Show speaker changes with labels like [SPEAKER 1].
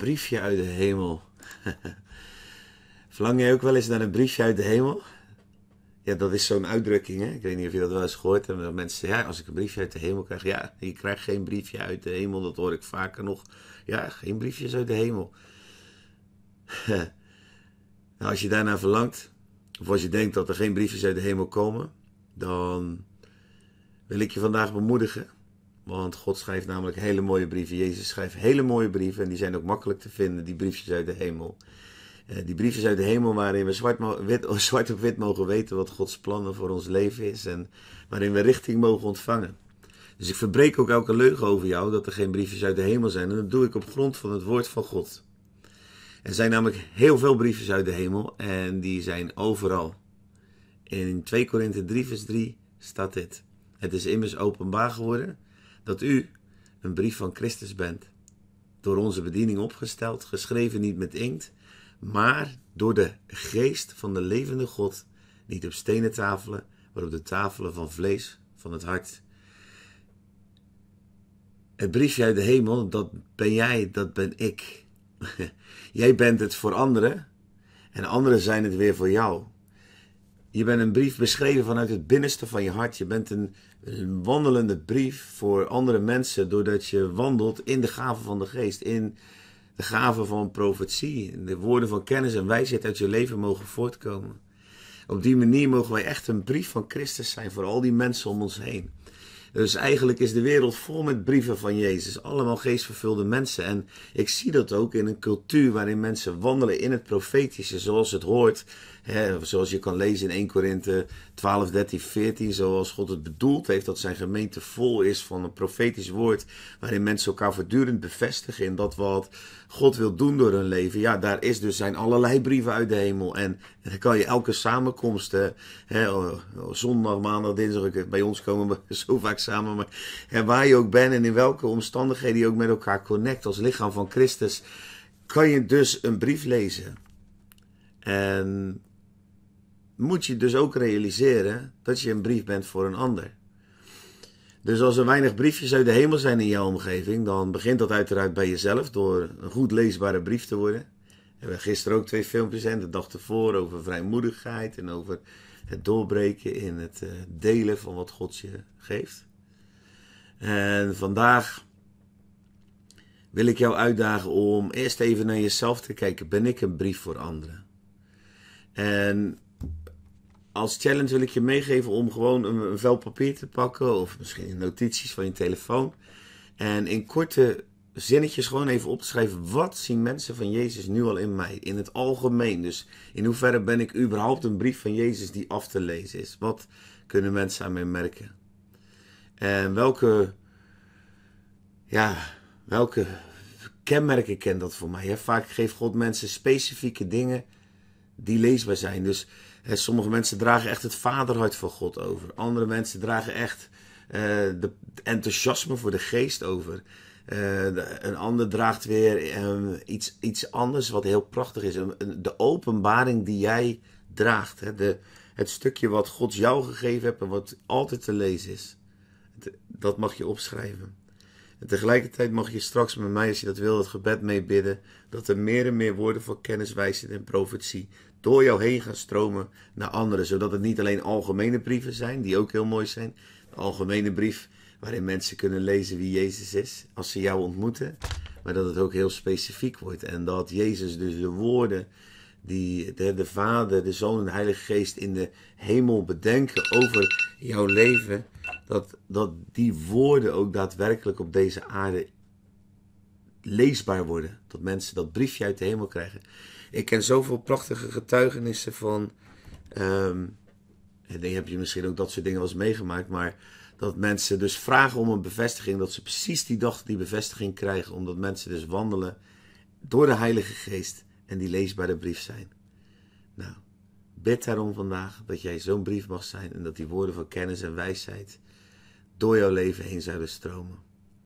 [SPEAKER 1] briefje uit de hemel. Verlang jij ook wel eens naar een briefje uit de hemel? Ja, dat is zo'n uitdrukking, hè? Ik weet niet of je dat wel eens gehoord hebt. Dat mensen zeggen, ja, als ik een briefje uit de hemel krijg. Ja, je krijgt geen briefje uit de hemel. Dat hoor ik vaker nog. Ja, geen briefjes uit de hemel. nou, als je daarnaar verlangt, of als je denkt dat er geen briefjes uit de hemel komen, dan wil ik je vandaag bemoedigen. Want God schrijft namelijk hele mooie brieven. Jezus schrijft hele mooie brieven. En die zijn ook makkelijk te vinden, die briefjes uit de hemel. Eh, die briefjes uit de hemel waarin we zwart, wit, zwart op wit mogen weten wat Gods plannen voor ons leven is. En waarin we richting mogen ontvangen. Dus ik verbreek ook elke leugen over jou dat er geen briefjes uit de hemel zijn. En dat doe ik op grond van het woord van God. Er zijn namelijk heel veel briefjes uit de hemel en die zijn overal. In 2 Korinthe 3 vers 3 staat dit. Het is immers openbaar geworden dat u een brief van Christus bent. Door onze bediening opgesteld, geschreven niet met inkt, maar door de geest van de levende God, niet op stenen tafelen, maar op de tafelen van vlees van het hart. Het briefje uit de hemel, dat ben jij, dat ben ik. Jij bent het voor anderen en anderen zijn het weer voor jou. Je bent een brief beschreven vanuit het binnenste van je hart. Je bent een, wandelende brief voor andere mensen doordat je wandelt in de gave van de geest, in de gave van profetie, de woorden van kennis en wijsheid uit je leven mogen voortkomen. Op die manier mogen wij echt een brief van Christus zijn voor al die mensen om ons heen. Dus eigenlijk is de wereld vol met brieven van Jezus. Allemaal geestvervulde mensen. En ik zie dat ook in een cultuur waarin mensen wandelen in het profetische zoals het hoort. Zoals je kan lezen in 1 Korinthe 12, 13, 14. Zoals God het bedoeld heeft dat zijn gemeente vol is van een profetisch woord. Waarin mensen elkaar voortdurend bevestigen in dat wat God wil doen door hun leven. Ja, daar is dus, zijn allerlei brieven uit de hemel. En, dan kan je elke samenkomst, hè, oh, oh, zondag, maandag, dinsdag, bij ons komen we zo vaak samen. Maar waar je ook bent en in welke omstandigheden je ook met elkaar connect als lichaam van Christus, kan je dus een brief lezen. En moet je dus ook realiseren dat je een brief bent voor een ander. Dus als er weinig briefjes uit de hemel zijn in jouw omgeving, dan begint dat uiteraard bij jezelf door een goed leesbare brief te worden. We hebben gisteren ook twee filmpjes en de dag ervoor over vrijmoedigheid en over het doorbreken in het eh, delen van wat God je geeft. En vandaag wil ik jou uitdagen om eerst even naar jezelf te kijken. Ben ik een brief voor anderen? En als challenge wil ik je meegeven om gewoon een, vel papier te pakken of misschien notities van je telefoon. En in korte zinnetjes gewoon even op te schrijven. Wat zien mensen van Jezus nu al in mij? In het algemeen. Dus in hoeverre ben ik überhaupt een brief van Jezus die af te lezen is? Wat kunnen mensen aan mij merken? En welke, ja, welke kenmerken kent dat voor mij? Vaak geeft God mensen specifieke dingen die leesbaar zijn. Dus sommige mensen dragen echt het vaderhart van God over. Andere mensen dragen echt uh, de enthousiasme voor de geest over. Uh, een ander draagt weer um, iets, iets anders wat heel prachtig is. De openbaring die jij draagt. De, het stukje wat God jou gegeven heeft en wat altijd te lezen is. Dat mag je opschrijven. En tegelijkertijd mag je straks met mij, als je dat wil, het gebed meebidden. Dat er meer en meer woorden van kennis, wijsheid en profetie door jou heen gaan stromen naar anderen. Zodat het niet alleen algemene brieven zijn, die ook heel mooi zijn. De algemene brief waarin mensen kunnen lezen wie Jezus is als ze jou ontmoeten. Maar dat het ook heel specifiek wordt. En dat Jezus dus de woorden die de, de Vader, de Zoon en de Heilige Geest in de hemel bedenken over jouw leven. Dat, dat die woorden ook daadwerkelijk op deze aarde leesbaar worden. Dat mensen dat briefje uit de hemel krijgen. Ik ken zoveel prachtige getuigenissen van. Um, en heb je misschien ook dat soort dingen wel eens meegemaakt. Maar dat mensen dus vragen om een bevestiging. Dat ze precies die dag die bevestiging krijgen. Omdat mensen dus wandelen door de Heilige Geest. En die leesbare brief zijn. Nou, bid daarom vandaag dat jij zo'n brief mag zijn. En dat die woorden van kennis en wijsheid door jouw leven heen zouden stromen.